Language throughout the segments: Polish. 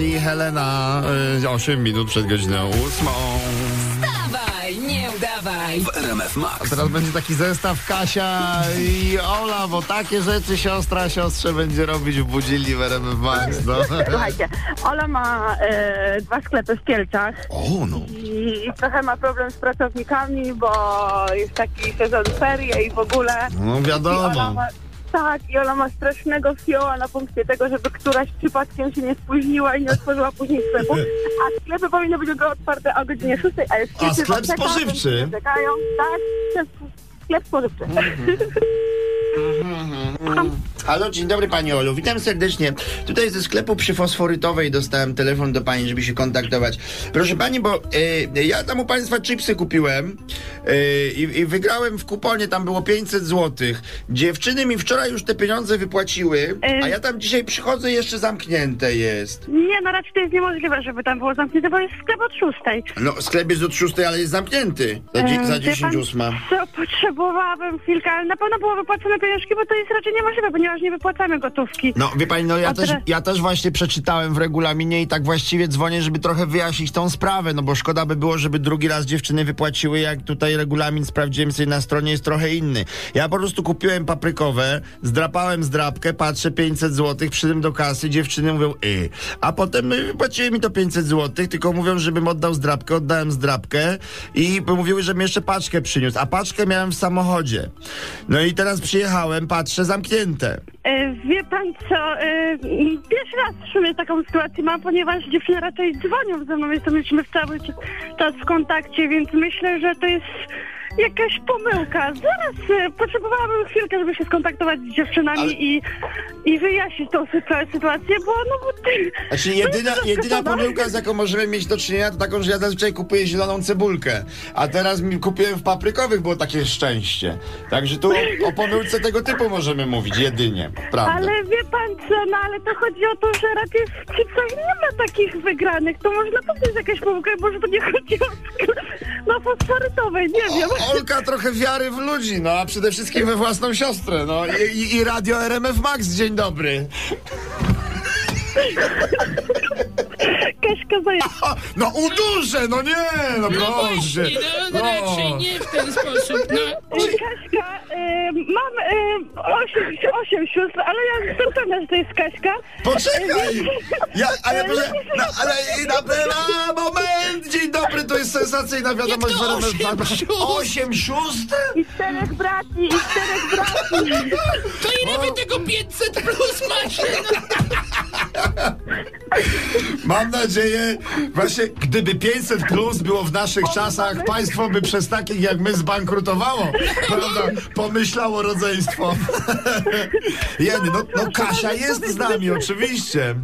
I Helena. y, 8 minut przed godziną 8. Dawaj, nie udawaj. w RMF Max. Teraz będzie taki zestaw Kasia i Ola, bo takie rzeczy siostra siostrze będzie robić w Budzili w RMF Max. No. Słuchajcie, Ola ma e, dwa sklepy w Kielcach O, no. i, i trochę ma problem z pracownikami, bo jest taki sezon ferie i w ogóle. No I Ola wiadomo. Tak, i Ola ma strasznego fioła na punkcie tego, żeby któraś przypadkiem się nie spóźniła i nie otworzyła później sklepu. A sklepy powinny być tylko otwarte o godzinie 6, a jest A sklep aptekach, spożywczy? Czekają, tak, sklep, sklep spożywczy. Halo, dzień dobry Pani Olu, witam serdecznie. Tutaj ze sklepu przy Fosforytowej dostałem telefon do Pani, żeby się kontaktować. Proszę Pani, bo e, ja tam u Państwa chipsy kupiłem e, i, wygrałem w kuponie, tam było 500 zł. Dziewczyny mi wczoraj już te pieniądze wypłaciły, a ja tam dzisiaj przychodzę i jeszcze zamknięte jest. Nie, no raczej to jest niemożliwe, żeby tam było zamknięte, bo jest sklep od 6. No, sklep jest od 6, ale jest zamknięty. Za, dzie- za wie 10 pan ósma. Co, potrzebowałabym chwilkę, ale na pewno było wypłacone pieniążki, bo to jest raczej niemożliwe, ponieważ nie wypłacamy gotówki. No, wie pani, no ja też, ja też właśnie przeczytałem w regulaminie i tak właściwie dzwonię, żeby trochę wyjaśnić tą sprawę, no bo szkoda by było, żeby drugi raz dziewczyny wypłaciły, jak tutaj regulamin sprawdziłem sobie na stronie, jest trochę inny. Ja po prostu kupiłem paprykowe, zdrapałem zdrapkę, patrzę 500 zł, przyszedłem do kasy, dziewczyny mówią y. A potem y, wypłaciły mi to 500 zł, tylko mówią, żebym oddał zdrapkę, oddałem zdrapkę i mówiły, żebym jeszcze paczkę przyniósł, a paczkę miałem w samochodzie. No i teraz przyjechałem, patrzę, zamknięte. E, wie pan co, e, pierwszy raz w sumie taką sytuację mam, ponieważ dziewczyny raczej dzwonią ze mną, jesteśmy cały czas- czas w kontakcie, więc myślę, że to jest jakaś pomyłka. Zaraz e, potrzebowałabym chwilkę, żeby się skontaktować z dziewczynami Ale- i, i wyjaśnić tą sytu- sytuację, bo no bo... Znaczy no, jedyna, jedyna pomyłka, z jaką możemy mieć do czynienia, to taką, że ja zazwyczaj kupuję zieloną cebulkę, a teraz mi kupiłem w paprykowych, było takie szczęście. Także tu o, o pomyłce tego typu możemy mówić, jedynie, prawda? Ale wie pan co, no ale to chodzi o to, że raczej w chipsach nie ma takich wygranych. To może naprawdę jest jakaś pomyłka, może to nie chodzi o na fosforytowej, nie wiem. Olka trochę wiary w ludzi, no a przede wszystkim we własną siostrę, no i, i, radio RMF Max, dzień dobry. Kaśka zaje... O, no uduszę, no nie, no No proszę. właśnie, no, No. raczej nie w ten sposób, no. Kaśka, y, mam y, osiem, osiem sióstr, ale ja jestem pewna, że to jest Kaśka. Poczekaj! Ja, ale proszę, no, ale i na sensacyjna wiadomość Jak to w RMF osiem sióstr? Osiem sióstr? I czterech braci, i czterech braci. To ile wy tego 500 plus macie? No, Mam nadzieję, właśnie gdyby 500 plus było w naszych czasach, państwo by przez takich jak my zbankrutowało. Prawda? Pomyślało rodzeństwo. Jeny, no, no Kasia jest z nami, oczywiście.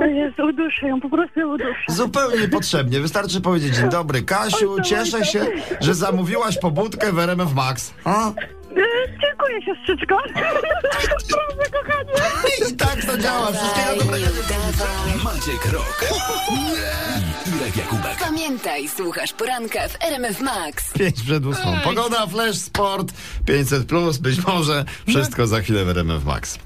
O Jezu, uduszę ją, po prostu ją uduszę. Zupełnie niepotrzebnie. Wystarczy powiedzieć dzień dobry, Kasiu, cieszę się, że zamówiłaś pobudkę w RMF Max. A? Y, dziękuję, siostrzyczko. Proszę, kochanie. I tak to działa. Wszystkiego dobrego. Maciek Rok i Irek Jakubek. Pamiętaj, słuchasz poranka w RMF Max. Pięć przed ósmą. Pogoda, flash, sport, 500 plus, być może. Wszystko za chwilę w RMF Max.